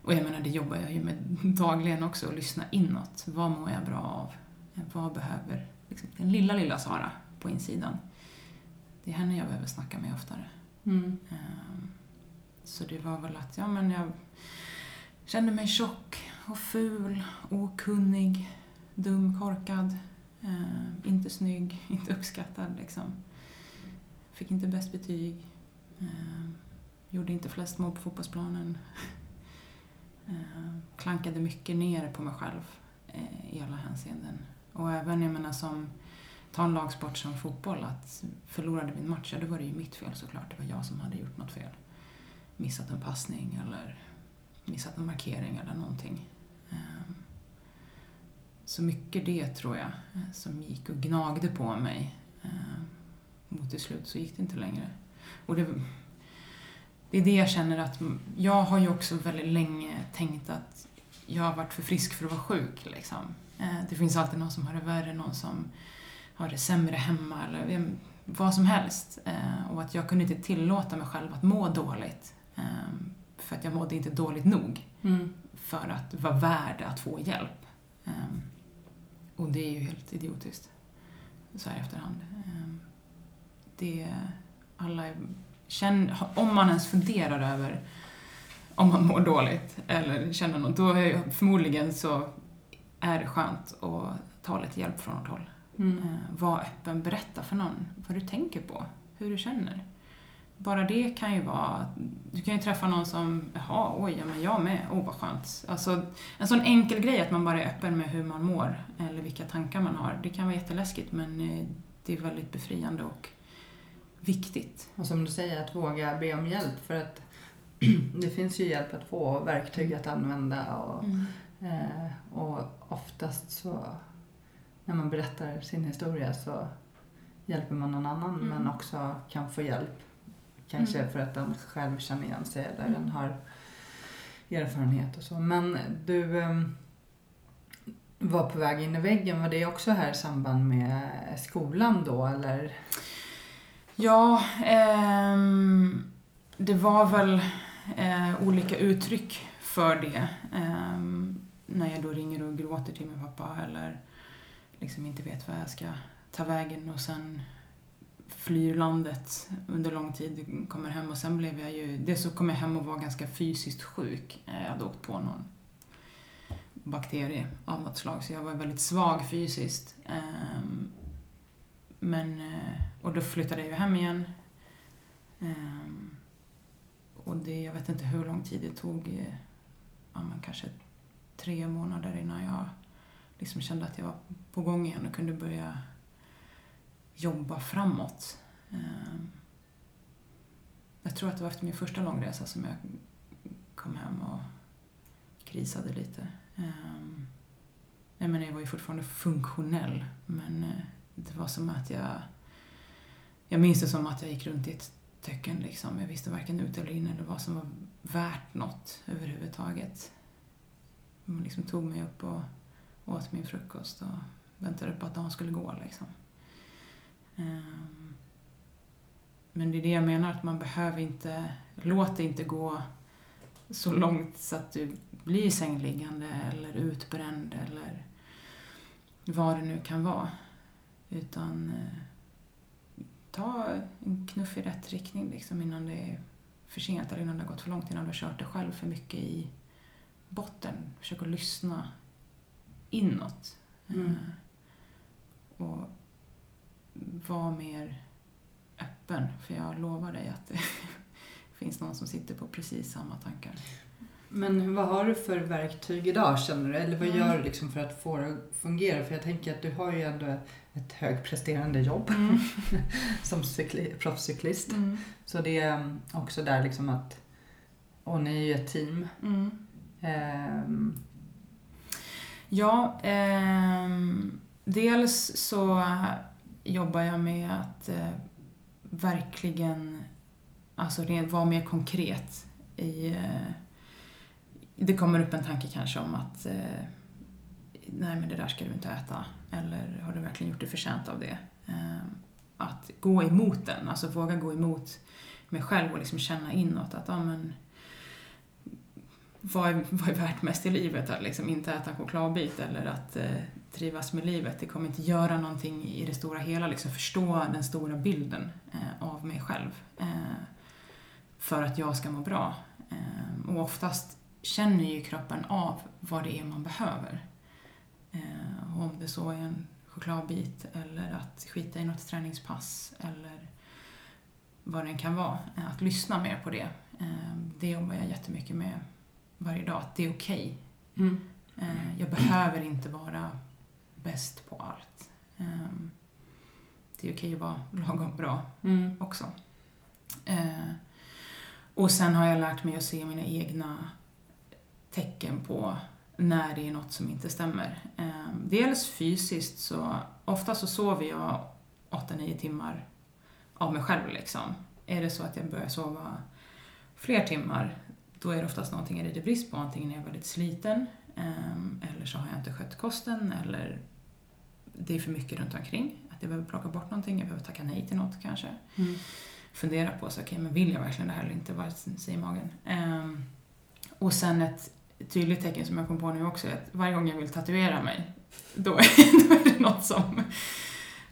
och jag menar, det jobbar jag ju med dagligen också, att lyssna inåt. Vad mår jag bra av? Vad behöver liksom, den lilla, lilla Sara på insidan? Det är henne jag behöver snacka med oftare. Mm. Ehm, Så det var väl att, ja men jag kände mig tjock och ful, okunnig, dum, korkad, eh, inte snygg, inte uppskattad liksom. Fick inte bäst betyg. eh, Gjorde inte flest mål på fotbollsplanen. eh, Klankade mycket ner på mig själv eh, i alla hänseenden. Och även, jag menar som, ta en lagsport som fotboll, att förlorade vi en match, ja då var det ju mitt fel såklart. Det var jag som hade gjort något fel. Missat en passning eller missat en markering eller någonting. Ehm, så mycket det tror jag eh, som gick och gnagde på mig. Ehm, mot till slut så gick det inte längre. Och det, det är det jag känner att jag har ju också väldigt länge tänkt att jag har varit för frisk för att vara sjuk. Liksom. Eh, det finns alltid någon som har det värre, någon som har det sämre hemma eller vad som helst. Eh, och att jag kunde inte tillåta mig själv att må dåligt. Ehm, för att jag mådde inte dåligt nog Mm. för att vara värd att få hjälp. Ehm, Och det är ju helt idiotiskt. Så här i efterhand. Ehm, Det, alla är- känn, om man ens funderar över om man mår dåligt eller känner något, då är förmodligen så är det skönt att ta lite hjälp från något håll. Mm. Eh, Var öppen, berätta för någon vad du tänker på, hur du känner. Bara det kan ju vara, du kan ju träffa någon som, jaha, oj, ja men jag med, åh vad skönt. Alltså en sån enkel grej att man bara är öppen med hur man mår eller vilka tankar man har. Det kan vara jätteläskigt men eh, det är väldigt befriande och viktigt. Och som du säger, att våga be om hjälp. För att det finns ju hjälp att få och verktyg att använda. Och, eh, och oftast så, när man berättar sin historia så hjälper man någon annan Mm. men också kan få hjälp. Kanske Mm. för att den själv känner igen sig eller Mm. den har erfarenhet och så. Men du ehm, var på väg in i väggen. Var det också här i samband med skolan då eller? Ja, ehm, det var väl eh, olika uttryck för det. Ehm, när jag då ringer och gråter till min pappa eller liksom inte vet vad jag ska ta vägen och sen flyr landet under lång tid, kommer hem och sen blev jag ju, dels så kom jag hem och var ganska fysiskt sjuk. Eh, jag hade åkt på någon bakterie av något slag så jag var väldigt svag fysiskt. Ehm, men, eh, och då flyttade jag ju hem igen. Ehm, och det, jag vet inte hur lång tid det tog, eh, ja men kanske tre månader innan jag liksom kände att jag var på gång igen och kunde börja jobba framåt. Ehm, jag tror att det var efter min första långresa som jag kom hem och krisade lite. Ehm, jag menar, jag var ju fortfarande funktionell, men eh, det var som att jag... Jag minns det som att jag gick runt i ett töcken liksom. Jag visste varken ut eller in eller vad som var värt något överhuvudtaget. Man liksom tog mig upp och åt min frukost och väntade på att dagen skulle gå liksom. Ehm, Men det är det jag menar, att man behöver inte, låt det inte gå så långt så att du blir sängliggande eller utbränd eller vad det nu kan vara. Utan eh, ta en knuff i rätt riktning liksom innan det är för sent eller innan det har gått för långt, innan du har kört dig själv för mycket i botten. Försök att lyssna inåt. Mm. Eh, Och var mer öppen, för jag lovar dig att det finns någon som sitter på precis samma tankar. Men vad har du för verktyg idag känner du? Eller vad Mm. gör du liksom för att få det att fungera? För jag tänker att du har ju ändå ett högpresterande jobb som cykli- proffscyklist. Mm. Så det är um, också där liksom att, och ni är ju ett team. Mm. Ehm, Ja, ehm, dels så jobbar jag med att eh, verkligen alltså vara mer konkret i... Eh, det kommer upp en tanke kanske om att eh, nej men det där ska du inte äta eller har du verkligen gjort dig förtjänt av det? Ehm, att gå emot den, alltså våga gå emot mig själv och liksom känna inåt att ja men vad är, vad är värt mest i livet? Att liksom inte äta en chokladbit eller att eh, trivas med livet. Det kommer inte göra någonting i det stora hela. Liksom förstå den stora bilden eh, av mig själv. Eh, för att jag ska må bra. Eh, och oftast känner ju kroppen av vad det är man behöver. Eh, om det så är en chokladbit eller att skita i något träningspass eller vad det kan vara. Eh, Att lyssna mer på det. Eh, det jobbar jag jättemycket med varje dag, att det är okej. mm. Eh, Jag behöver inte vara bäst på allt. Eh, Det är okej att vara lagom bra Mm. också. Eh, Och sen har jag lärt mig att se mina egna tecken på när det är något som inte stämmer. Eh, Dels fysiskt så, ofta så sover jag 8-9 timmar av mig själv liksom. Är det så att jag börjar sova fler timmar, då är det oftast någonting jag lider brist på. Antingen är jag väldigt sliten, eller så har jag inte skött kosten, eller det är för mycket runt omkring. Att jag behöver plocka bort någonting, jag behöver tacka nej till något kanske. Mm. Fundera på, så, okay, men vill jag verkligen det här eller inte? Vad säger magen? Ehm, och sen ett tydligt tecken som jag kom på nu också är att varje gång jag vill tatuera mig, då är, då är det något som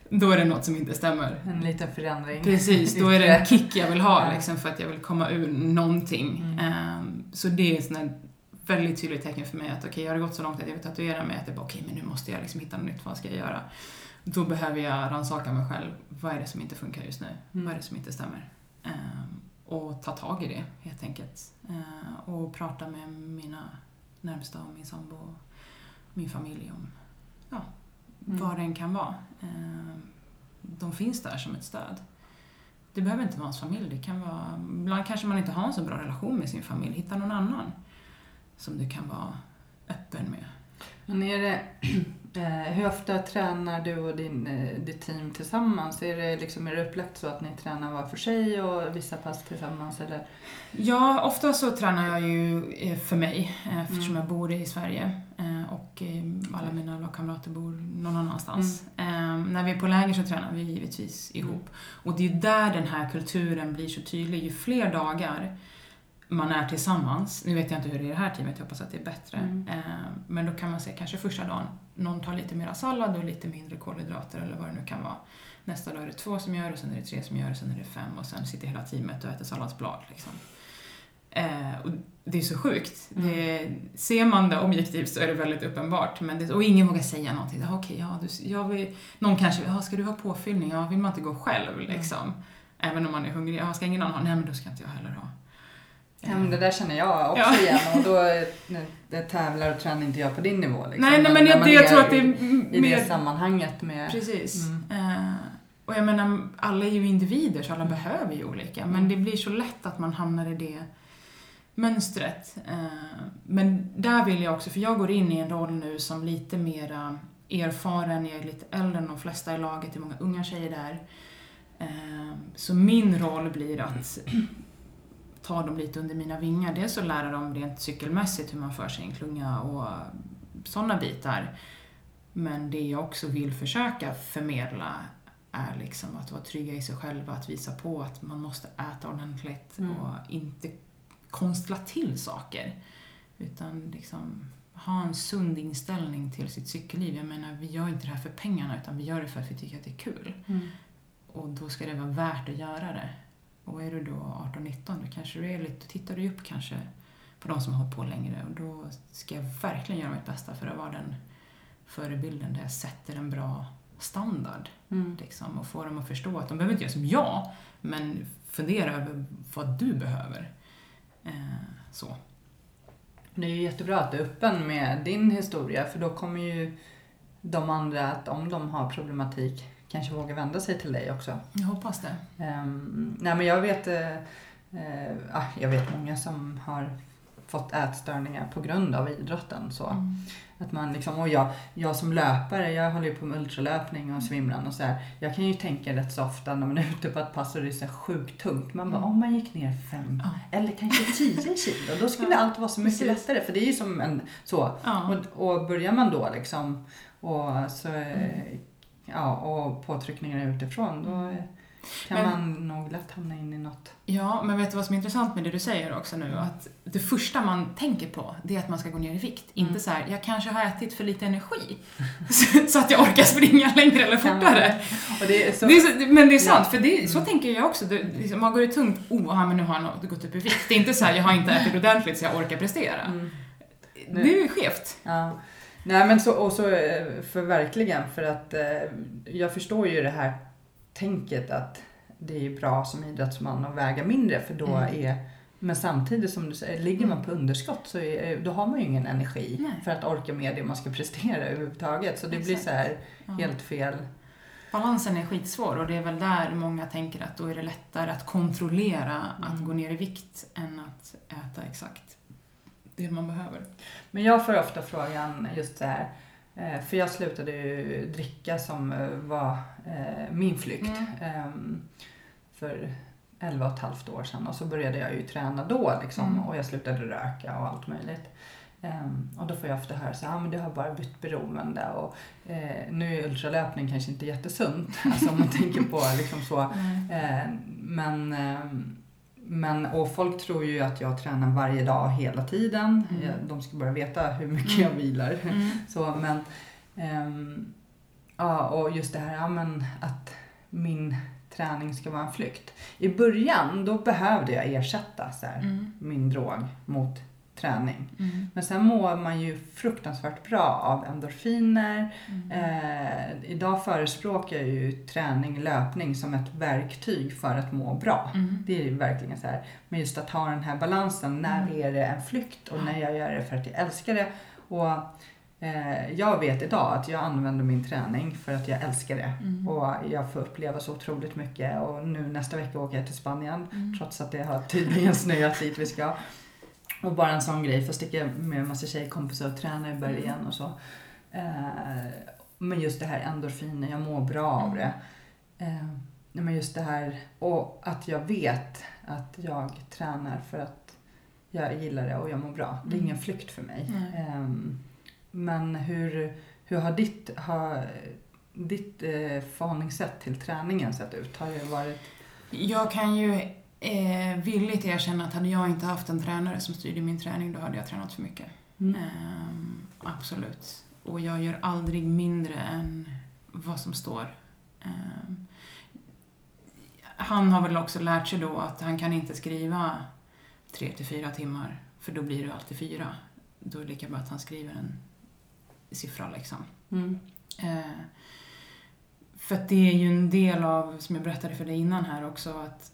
då är det något som inte stämmer. En liten förändring. Precis, då är det en kick jag vill ha liksom, för att jag vill komma ur någonting. Mm. Ehm, så det är här väldigt tydligt tecken för mig att okej, jag har gått så långt att jag vill tatuera mig att jag bara okej, men nu måste jag liksom hitta något nytt, vad ska jag göra? Då behöver jag rannsaka mig själv. Vad är det som inte funkar just nu? Mm. Vad är det som inte stämmer? Ehm, och ta tag i det, helt enkelt. Ehm, och prata med mina närmsta, och min sambo och min familj om ja, Mm. vad det än kan vara. Ehm, de finns där som ett stöd. Det behöver inte vara ens familj. Det kan vara, ibland kanske man inte har en så bra relation med sin familj. Hitta någon annan som du kan vara öppen med. Men är det, Eh, hur ofta tränar du och din, eh, ditt team tillsammans? Är det, liksom, är det upplagt så att ni tränar var för sig och vissa pass tillsammans? Eller? Ja, ofta så tränar jag ju eh, för mig eftersom Mm. jag bor i Sverige och alla mina lagkamrater bor någon annanstans. Eh, När vi är på läger så tränar vi givetvis ihop. Och det är ju där den här kulturen blir så tydlig. Ju fler dagar man är tillsammans, nu vet jag inte hur det är i det här teamet, jag hoppas att det är bättre. Mm. Eh, Men då kan man se kanske första dagen, någon tar lite mera sallad och lite mindre kolhydrater eller vad det nu kan vara. Nästa dag är det två som gör och sen är det tre som gör och sen är det fem och sen sitter hela teamet och äter salladsblad. Liksom. Eh, och det är så sjukt. Det, ser man det objektivt så är det väldigt uppenbart. Men det, och ingen vågar säga någonting. Ah, Okej, ja, du, jag vill, någon kanske, ja, ska du ha påfyllning? Ja, vill man inte gå själv liksom? Även om man är hungrig. Ja, ska ingen annan ha? Nej, men då ska inte jag heller ha. Ja, det där känner jag också Ja. igen och då det tävlar och tränar inte jag på din nivå. Liksom. nej, nej, men jag, det, jag tror att det är i, m- i det mer... sammanhanget med... Precis. Mm. Eh, och jag menar, alla är ju individer så alla behöver ju olika. Men Mm. det blir så lätt att man hamnar i det mönstret. Eh, men där vill jag också, för jag går in i en roll nu som lite mera erfaren, jag är lite äldre än de flesta i laget, det är många unga tjejer där. Eh, så min roll blir att ta dem lite under mina vingar. Dels att lära dem rent cykelmässigt hur man för sig en klunga och sådana bitar. Men det jag också vill försöka förmedla är liksom att vara trygga i sig själva, att visa på att man måste äta ordentligt Mm. och inte konstla till saker. Utan liksom ha en sund inställning till sitt cykelliv. Jag menar, vi gör inte det här för pengarna utan vi gör det för att vi tycker att det är kul. Mm. Och då ska det vara värt att göra det. Och är du då 18-19 då kanske du är lite, tittar du upp kanske på de som har hållit på längre och då ska jag verkligen göra mitt bästa för att vara den förebilden där jag sätter en bra standard. Mm. Liksom, och få dem att förstå att de behöver inte göra som jag, men fundera över vad du behöver. Eh, så. Det är ju jättebra att du är öppen med din historia för då kommer ju de andra att om de har problematik kanske våga vända sig till dig också. Jag hoppas det. Ehm, nej men jag vet, eh, ah, jag vet många som har fått ätstörningar på grund av idrotten. Så. Mm. Att man liksom, och jag, jag som löpare, jag håller ju på med ultralöpning och swimrun och så här. Jag kan ju tänka rätt så ofta när man är ute på ett pass och det är så sjukt tungt. Man bara, Mm. om man gick ner fem Ja. eller kanske tio kilo, då skulle Ja, allt vara så mycket precis. lättare. För det är ju som en så. Ja. Och, och börjar man då liksom och, så, eh, ja, och påtryckningar utifrån då eh, kan Men- man nog lätt hamna in i något. Ja, men vet du vad som är intressant med det du säger också nu? Mm. Att det första man tänker på, det är att man ska gå ner i vikt. Mm. Inte så här, jag kanske har ätit för lite energi. så- att jag orkar springa längre eller fortare. Och det så, Det så, men det är sant, Ja. för det, så Mm. tänker jag också. Det, liksom, man går det tungt, oh, men nu har jag gått upp i vikt. Det är inte så här, jag har inte ätit ordentligt så jag orkar prestera. Mm. Det är ju skevt. Ja. Nej men så, och så eh, för verkligen för att eh, jag förstår ju det här tänket att det är bra som idrottsman att väga mindre för då Mm. är men samtidigt som du säger, ligger man på underskott så är, då har man ju ingen energi Nej. för att orka med det man ska prestera överhuvudtaget. Så det blir Exakt. så här helt fel. Balansen är skitsvår och det är väl där många tänker att då är det lättare att kontrollera att Mm. gå ner i vikt än att äta exakt det man behöver. Men jag får ofta frågan just så här, eh, för jag slutade ju dricka som eh, var eh, min flykt ehm, för 11 och ett halvt år sedan och så började jag ju träna då liksom Mm. och jag slutade röka och allt möjligt. Ehm, och då får jag ofta höra så här, ah, men du har bara bytt beroende och eh, nu är ultralöpning kanske inte jättesunt, alltså om man tänker på liksom så. Eh, men, ehm, men, och folk tror ju att jag tränar varje dag hela tiden. Mm. Jag- De ska bara veta hur mycket jag vilar. Mm. Så, men, ehm, ja, och just det här ja, men att min träning ska vara en flykt. I början då behövde jag ersätta så här, Mm. min drog mot träning. Mm. Men sen mår man ju fruktansvärt bra av endorfiner. Mm. Eh, idag förespråkar jag ju träning, löpning som ett verktyg för att må bra. Mm. Det är ju verkligen så här. Men just att ha den här balansen. När Mm. är det en flykt och när jag gör det för att jag älskar det. Och eh, jag vet idag att jag använder min träning för att jag älskar det. Mm. Och jag får uppleva så otroligt mycket. Och nu nästa vecka åker jag till Spanien. Mm. Trots att det har tydligen snöat dit vi ska. Och bara en sån grej. Få sticka med en massa tjejkompisar och träna i bergen och så. Eh, men just det här endorfiner, jag mår bra av det. Eh, men just det här, och att jag vet att jag tränar för att jag gillar det och jag mår bra. Det är Mm. ingen flykt för mig. Ehm, men hur, hur har ditt, har ditt eh, förhållningssätt till träningen sett ut? Har det varit... Jag kan ju eh, villigt erkänna att hade jag inte haft en tränare som styrde min träning, då hade jag tränat för mycket. Ehm, absolut. Och jag gör aldrig mindre än vad som står. Ehm, han har väl också lärt sig då att han kan inte skriva tre till fyra timmar, för då blir det alltid fyra. Då är det lika bra att han skriver en siffra liksom. Mm. Eh, för att det är ju en del av, som jag berättade för dig innan här också, att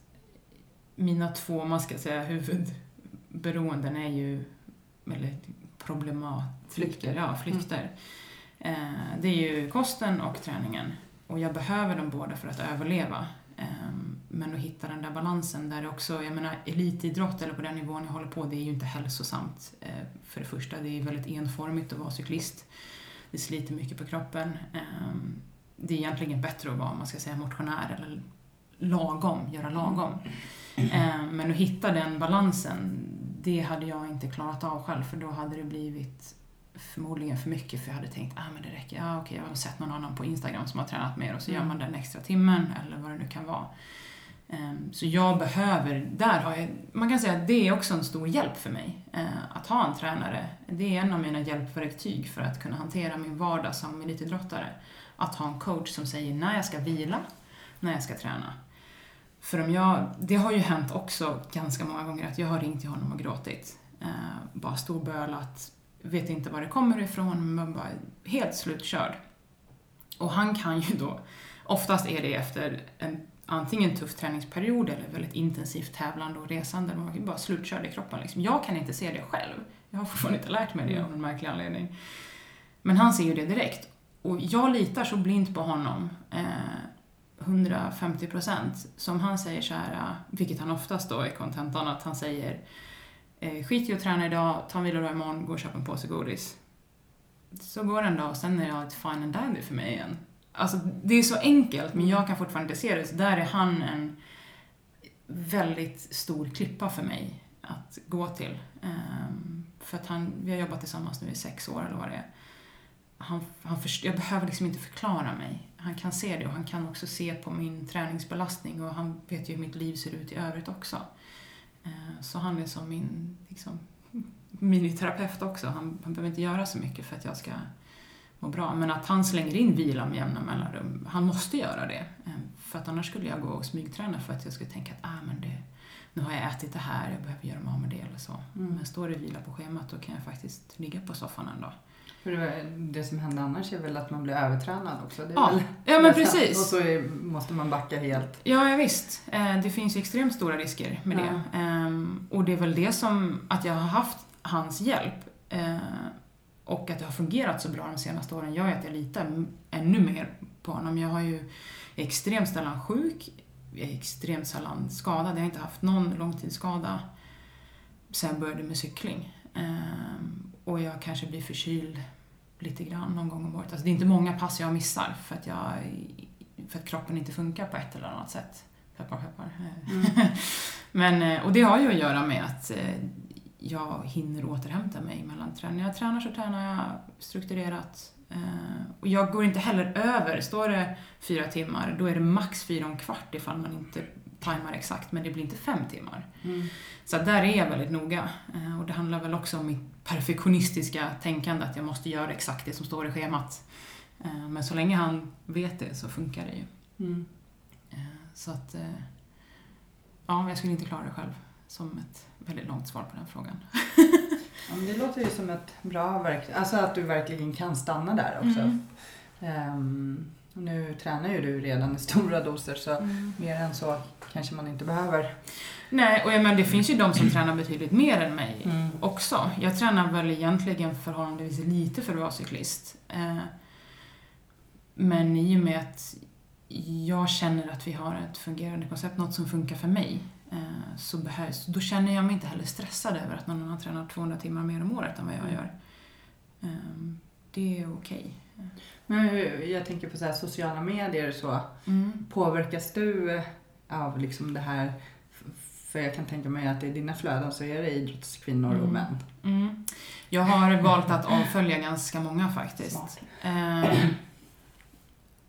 mina två, man ska säga huvudberoenden är ju väldigt problematiska. Flykter. Ja, flykter. Eh, det är ju kosten och träningen. Och jag behöver dem båda för att överleva. Eh, men att hitta den där balansen där också, jag menar elitidrott eller på den nivån jag håller på, det är ju inte hälsosamt. Eh, för det första, det är väldigt enformigt att vara cyklist. Det sliter mycket på kroppen. Ehm, Det är egentligen bättre att vara, man ska säga, motionär eller lagom, göra lagom. Ehm, Men att hitta den balansen, det hade jag inte klarat av själv för då hade det blivit förmodligen för mycket för jag hade tänkt, ah men det räcker, ja okej jag har sett någon annan på Instagram som har tränat mer och så gör man den extra timmen eller vad det nu kan vara. Ehm, Så jag behöver, där har jag, man kan säga att det är också en stor hjälp för mig. eh, Att ha en tränare. Det är en av mina hjälpverktyg för att kunna hantera min vardag som elitidrottare. Att ha en coach som säger när jag ska vila, när jag ska träna. För om jag, det har ju hänt också ganska många gånger att jag har ringt till honom och gråtit. Eh, bara storbölat, vet inte var det kommer ifrån, men bara helt slutkörd. Och han kan ju då, oftast är det efter en antingen tuff träningsperiod eller väldigt intensivt tävlande och resande, man är bara slutkörd i kroppen. Liksom. Jag kan inte se det själv. Jag har fortfarande inte lärt mig det av någon märklig anledning. Men han ser ju det direkt. Och jag litar så blint på honom. Eh, 150 procent. Som han säger så här, äh, vilket han oftast då är kontentan, att han säger eh, skit i att träna idag, ta en vilodag imorgon, gå och köp en påse godis. Så går en dag och sen är allt fine and dandy för mig igen. Alltså det är så enkelt men jag kan fortfarande inte se det. Så där är han en väldigt stor klippa för mig att gå till. Ehm, för att han, vi har jobbat tillsammans nu i sex år eller vad det är. Han, han först, jag behöver liksom inte förklara mig. Han kan se det och han kan också se på min träningsbelastning och han vet ju hur mitt liv ser ut i övrigt också. Ehm, så han är som min liksom, miniterapeut också. Han, han behöver inte göra så mycket för att jag ska må bra. Men att han slänger in vila med jämna mellanrum, han måste göra det. Eh, För att annars skulle jag gå och smygträna för att jag skulle tänka att ah, men det, nu har jag ätit det här, jag behöver göra mig av med det eller så. Mm. Men står det vila på schemat då kan jag faktiskt ligga på soffan en dag. För det, som händer annars är väl att man blir övertränad också? Ja, väl ja men precis. Och så är, måste man backa helt. Ja, ja visst. Eh, Det finns ju extremt stora risker med det. Ehm, Och det är väl det som, att jag har haft hans hjälp eh, och att det har fungerat så bra de senaste åren gör ju att jag litar ännu mer på honom. Jag har ju extremt sällan sjuk, jag är extremt sällan skadad. Jag har inte haft någon långtidsskada sen jag började med cykling. Och jag kanske blir förkyld lite grann någon gång om året. Alltså det är inte många pass jag missar för att, jag, för att kroppen inte funkar på ett eller annat sätt. Peppar, peppar. Men, eh, och det har ju att göra med att eh, jag hinner återhämta mig mellan träning. När jag tränar så tränar jag strukturerat. eh, Och jag går inte heller över. Står det fyra timmar, då är det max fyra och en kvart ifall man inte tajmar exakt, men det blir inte fem timmar. Mm. Så där är jag väldigt noga. Eh, Och det handlar väl också om mitt perfektionistiska tänkande, att jag måste göra exakt det som står i schemat. Eh, Men så länge han vet det så funkar det ju. Mm. Eh, Så att, ja, jag skulle inte klara det själv. Som ett väldigt långt svar på den frågan. Ja, men det låter ju som ett bra verktyg. Alltså att du verkligen kan stanna där också. Mm. Och nu tränar ju du redan i stora doser så Mm. mer än så kanske man inte behöver. Nej, och jag menar, det finns ju de som tränar betydligt mer än mig Mm. också. Jag tränar väl egentligen förhållandevis lite för att vara cyklist. Eh, Men i och med att jag känner att vi har ett fungerande koncept, något som funkar för mig, eh, så behövs, då känner jag mig inte heller stressad över att någon annan tränar 200 timmar mer om året än vad jag gör. Eh, det är okej. Men jag tänker på så här sociala medier och så. Mm. Påverkas du av liksom det här? För jag kan tänka mig att i dina flöden så är det idrottskvinnor och Mm. män. Mm. Jag har valt att avfölja ganska många faktiskt. Eh,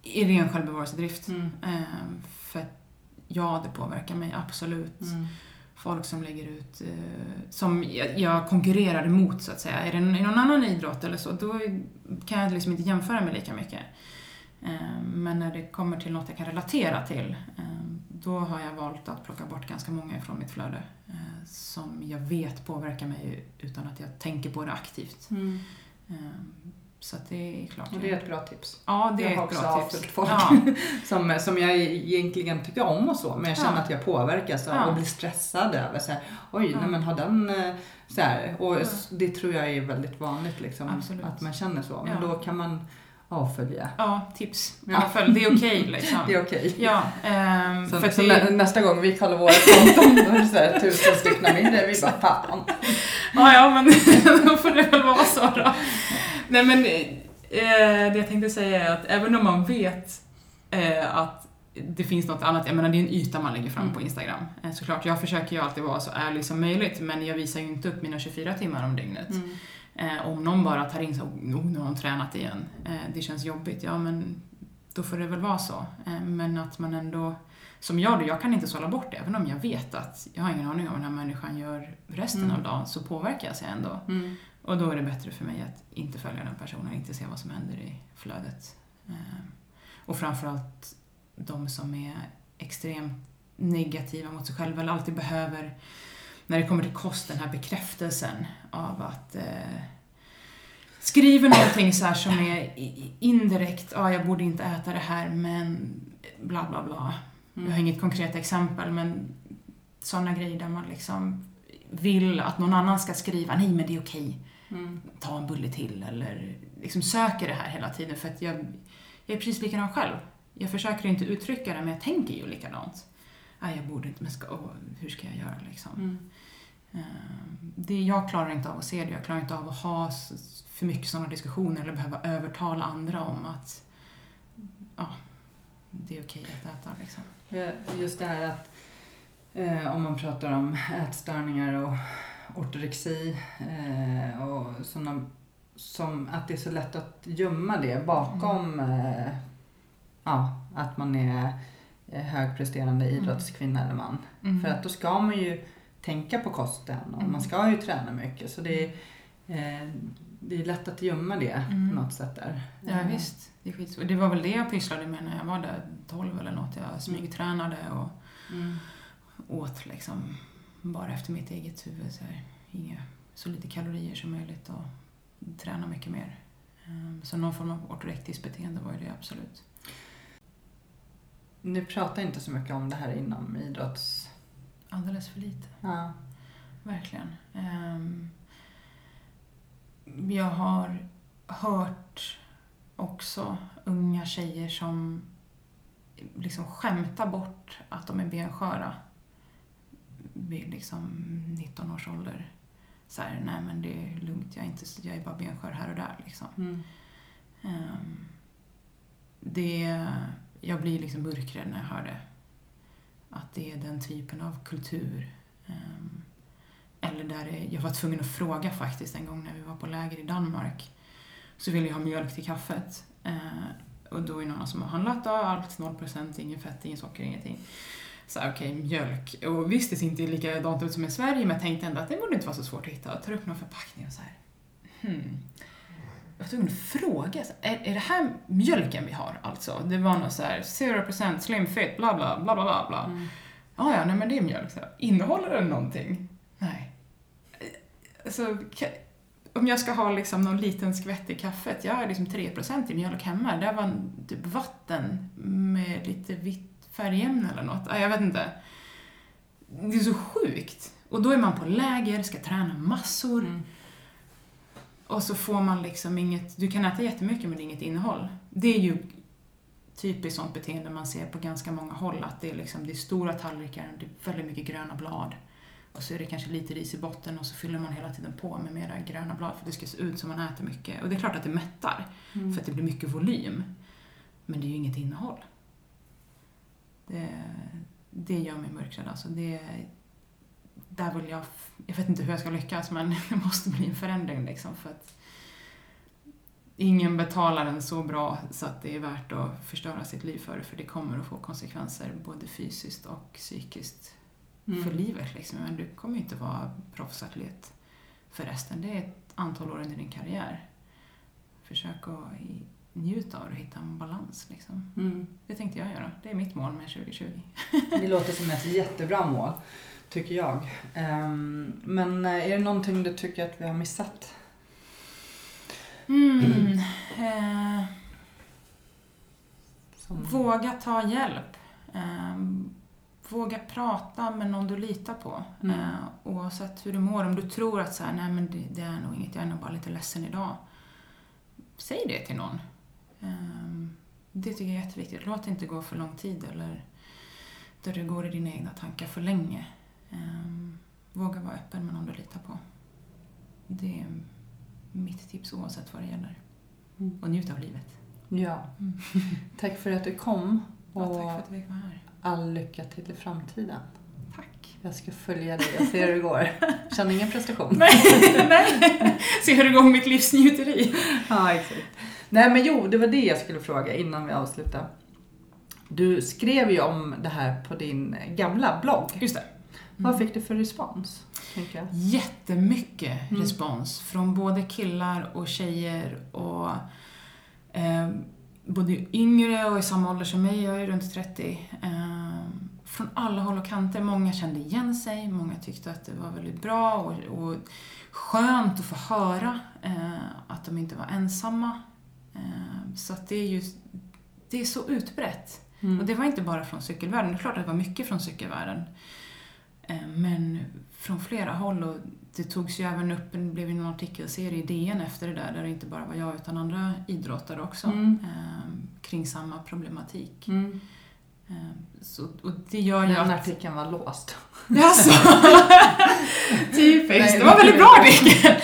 I ren självbevarelsedrift. Mm. Eh, för ja, det påverkar mig absolut. Folk som lägger ut, eh, som jag, konkurrerar emot så att säga. Är det i någon annan idrott eller så, då kan jag liksom inte jämföra mig lika mycket. Eh, men när det kommer till något jag kan relatera till, eh, då har jag valt att plocka bort ganska många ifrån mitt flöde. Som jag vet påverkar mig utan att jag tänker på det aktivt. Mm. Så att det är klart. Och det är ett bra tips. ja, det jag är har ett också bra avföljt tips. folk. Ja, Som, som jag egentligen tycker om och så, men jag känner Ja. att jag påverkas av Ja. och blir stressad över så här, oj, Ja. nej men har den eh, så här, och det tror jag är väldigt vanligt liksom, Absolut. att man känner så. Men då kan man avfölja. ja tips. Ja. Avfölj, det är okej liksom. Det är okej. Ja, ehm, Så, för så det, nä, nästa gång vi kollar våra konton, då är det så här, tusen stycken mindre. Vi bara, fan. Ja, ja, men då får det väl vara så då. Nej, men eh, det jag tänkte säga är att även om man vet eh, att det finns något annat, jag menar det är en yta man lägger fram Mm. på Instagram. Eh, såklart, jag försöker ju alltid vara så ärlig som möjligt, men jag visar ju inte upp mina 24 timmar om dygnet. Mm. Eh, om någon bara tar in så, oh, nu har de tränat igen, eh, det känns jobbigt, ja men då får det väl vara så. Eh, men att man ändå, som jag då, jag kan inte sålla bort det, även om jag vet att jag har ingen aning om vad den här människan gör resten Mm. av dagen, så påverkas jag ändå. Mm. Och då är det bättre för mig att inte följa den personen, inte se vad som händer i flödet. Eh, Och framförallt de som är extremt negativa mot sig själva eller alltid behöver, när det kommer till kost, den här bekräftelsen av att eh, skriver någonting så här som är indirekt, ja jag borde inte äta det här men bla bla bla. Jag har Mm. inget konkret exempel men sådana grejer där man liksom vill att någon annan ska skriva nej men det är okej, Mm. ta en bulle till eller liksom söker det här hela tiden för att jag, jag är precis likadan själv. Jag försöker inte uttrycka det men jag tänker ju likadant. Nej, jag borde inte, men ska, åh, hur ska jag göra liksom? Mm. Eh, Det, jag klarar inte av att se det, jag klarar inte av att ha för mycket sådana diskussioner eller behöva övertala andra om att ja, det är okej att äta liksom. Just det här att eh, om man pratar om ätstörningar och ortorexi eh, och sådana som att det är så lätt att gömma det bakom eh, ja, att man är eh, högpresterande idrottskvinna eller man. Mm. För att då ska man ju tänka på kosten och Mm. man ska ju träna mycket så det är, det är lätt att gömma det Mm. på något sätt där. Ja visst, det är skitsvårt. Det var väl det jag pysslade med när jag var där 12 eller något. Jag smygtränade och Mm. åt liksom bara efter mitt eget huvud. Så, här, inga, så lite kalorier som möjligt och träna mycket mer. Ehm, Så någon form av ortorektiskt beteende var ju det absolut. Ni pratar inte så mycket om det här inom idrotts... Alldeles för lite. Ja. Verkligen. Ehm, jag har hört också unga tjejer som liksom skämtar bort att de är bensköra vid liksom 19 års ålder. Så här, nej men det är lugnt, jag är, inte, jag är bara benskör här och där liksom. Mm. Ehm, det, jag blir liksom mörkrädd när jag hör det. Att det är den typen av kultur. Ehm, eller där det, jag var tvungen att fråga faktiskt en gång när vi var på läger i Danmark. Så ville jag ha mjölk till kaffet. Ehm, och då är det någon som har handlat då, allt 0%, ingen fett, ingen socker, ingenting. Så här, okej, mjölk. Och visst, det ser inte likadant ut som i Sverige, men jag tänkte ändå att det borde inte vara så svårt att hitta. Jag tar upp någon förpackning och så här. Hmm. Jag var tvungen att fråga, är, är det här mjölken vi har alltså? Det var något så här 0% slim fit, bla bla bla bla bla. bla. Mm. Ja, ja, nej men det är mjölk. Så här. Innehåller den någonting? Nej. Alltså, om jag ska ha liksom någon liten skvätt i kaffet, jag har liksom 3% i mjölk hemma. Det var typ vatten med lite vitt färgämne eller något. Ja, Jag vet inte. Det är så sjukt. Och då är man på läger, ska träna massor. Mm. Och så får man liksom inget, du kan äta jättemycket men det är inget innehåll. Det är ju typiskt sånt beteende man ser på ganska många håll, att det är, liksom, det är stora tallrikar, det är väldigt mycket gröna blad. Och så är det kanske lite ris i botten och så fyller man hela tiden på med mera gröna blad för att det ska se ut som man äter mycket. Och det är klart att det mättar, Mm. för att det blir mycket volym. Men det är ju inget innehåll. Det, det gör mig mörkrädd alltså. Det, där vill jag, jag vet inte hur jag ska lyckas men det måste bli en förändring liksom för att ingen betalar en så bra så att det är värt att förstöra sitt liv för det för det kommer att få konsekvenser både fysiskt och psykiskt Mm. för livet liksom. Men du kommer ju inte vara proffsatlet för resten. Det är ett antal år under din karriär. Försök att njuta av det och hitta en balans liksom. Mm. Det tänkte jag göra. Det är mitt mål med 2020. Det låter som ett jättebra mål, tycker jag. Ehm, men eh, är det någonting du tycker att vi har missat? Mm. Eh, Som... våga ta hjälp. Eh, våga prata med någon du litar på. Mm. Eh, oavsett hur du mår. Om du tror att så här, nej men det, det är nog inget, jag är nog bara lite ledsen idag. Säg det till någon. Eh, det tycker jag är jätteviktigt. Låt det inte gå för lång tid eller där du går i dina egna tankar för länge. Eh, våga vara öppen med någon du litar på. Det är mitt tips oavsett vad det gäller. Mm. Och njut av livet. Ja. Mm. Tack för att du kom Ja, tack för och att du fick vara här. all lycka till i framtiden. Tack. Jag ska följa dig och se hur det går. Känner ingen prestation. Nej, nej. Se hur det går med mitt livs njuteri. Ja, exakt. Nej, men jo, det var det jag skulle fråga innan vi avslutar. Du skrev ju om det här på din gamla blogg. Just det. Vad fick du för respons? Tänker jag. Jättemycket Mm. respons från både killar och tjejer och eh, både yngre och i samma ålder som mig, jag är runt 30. Eh, från alla håll och kanter. Många kände igen sig, många tyckte att det var väldigt bra och, och skönt att få höra eh, att de inte var ensamma. Eh, så att det är ju det är så utbrett. Mm. Och det var inte bara från cykelvärlden, det är klart att det var mycket från cykelvärlden. Eh, Men från flera håll och det togs ju även upp, det blev en artikelserie i DN efter det där, där det inte bara var jag utan andra idrottare också. Mm. eh, Kring samma problematik. Mm. Så, och det gör ju Den att... artikeln var låst. Jaså? Typiskt. Det var väldigt bra artikel.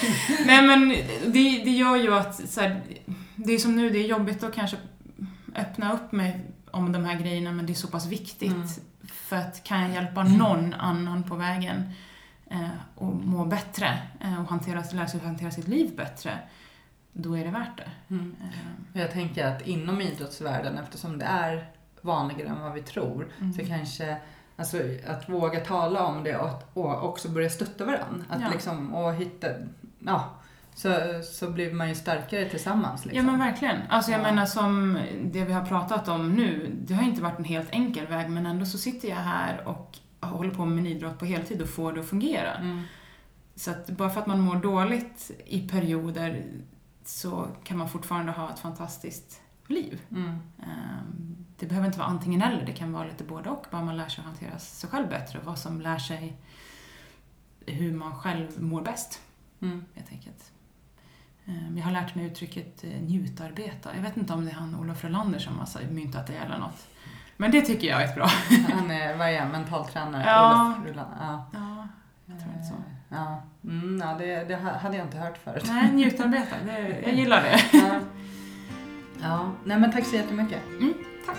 Nej men det, det gör ju att så här, det är som nu, det är jobbigt att kanske öppna upp mig om de här grejerna men det är så pass viktigt. Mm. För att kan jag hjälpa någon annan på vägen eh, och må bättre eh, och hantera, lära sig att hantera sitt liv bättre, då är det värt det. Mm. Eh, Jag tänker att inom idrottsvärlden, eftersom det är vanligare än vad vi tror, Mm. så kanske alltså, att våga tala om det och, och också börja stötta varandra. Att Ja. liksom, och hitta, ja, så, så blir man ju starkare tillsammans. Liksom. Ja men verkligen. Alltså jag Ja. menar som det vi har pratat om nu, det har inte varit en helt enkel väg men ändå så sitter jag här och håller på med min idrott på heltid och får det att fungera. Mm. Så att bara för att man mår dåligt i perioder så kan man fortfarande ha ett fantastiskt liv. Mm. Ehm, Det behöver inte vara antingen eller, det kan vara lite både och. Bara man lär sig att hantera sig själv bättre och vad som lär sig hur man själv mår bäst, Mm. helt enkelt. Ehm, Jag har lärt mig uttrycket eh, njutarbeta. Jag vet inte om det är han Olof Rolander som har myntat det eller något. Men det tycker jag är ett bra. Han är, vad är han, mentaltränare? Ja. Olof Rullan. Ja. Ja, jag tror inte så. Ja, mm, ja det, det hade jag inte hört förut. Nej, njutarbeta, det, jag gillar det. Ja. ja, nej men tack så jättemycket. Mm, tack.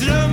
drömmer